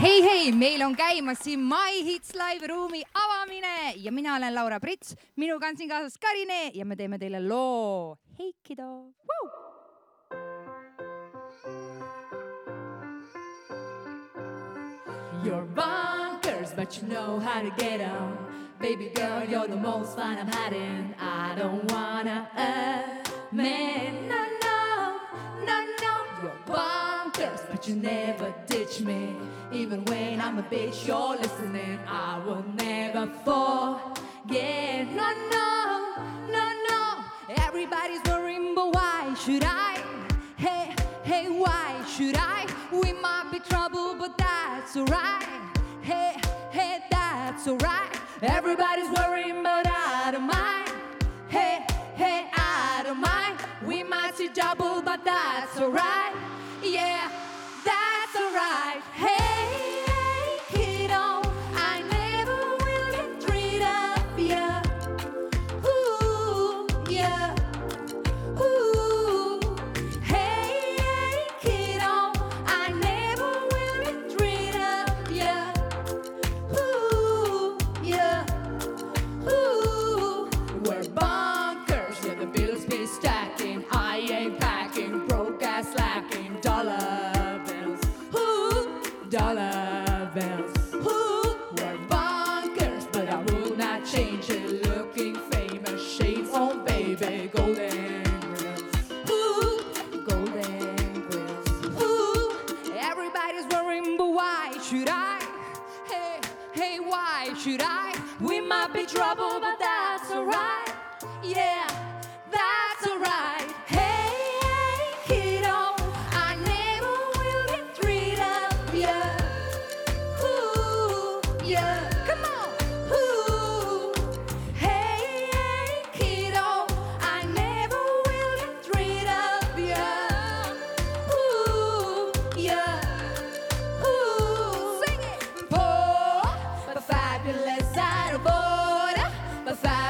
hei, hei, meil on käimas siin My Hits live ruumi avamine ja mina olen Laura Prits, minuga on siin kaasas Karine ja me teeme teile loo Heikido. You're bonkers, but you know how to get 'em. Baby girl, you're the most fun I'm having. I don't wanna admit, but you never ditch me. Even when I'm a bitch, you're listening. I will never forget, no, no, no, no. Everybody's worrying, but why should I? Hey, hey, why should I? We might be trouble, but that's alright. Hey, hey, that's alright. Everybody's worrying, but I don't mind. Hey, hey, I don't mind. We might see double, but that's alright. Yeah, Hey, hey, should I? We might be trouble, but that's alright. Yeah, that's alright. Hey, hey, kiddo, I never will get rid of ya. Ooh, yeah, come on.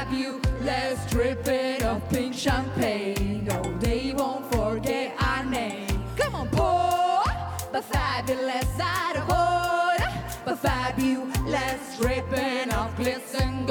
Fabulous dripping of pink champagne. No, they won't forget our name. Come on, poor, but fabulous out of order, but fabulous dripping of glisten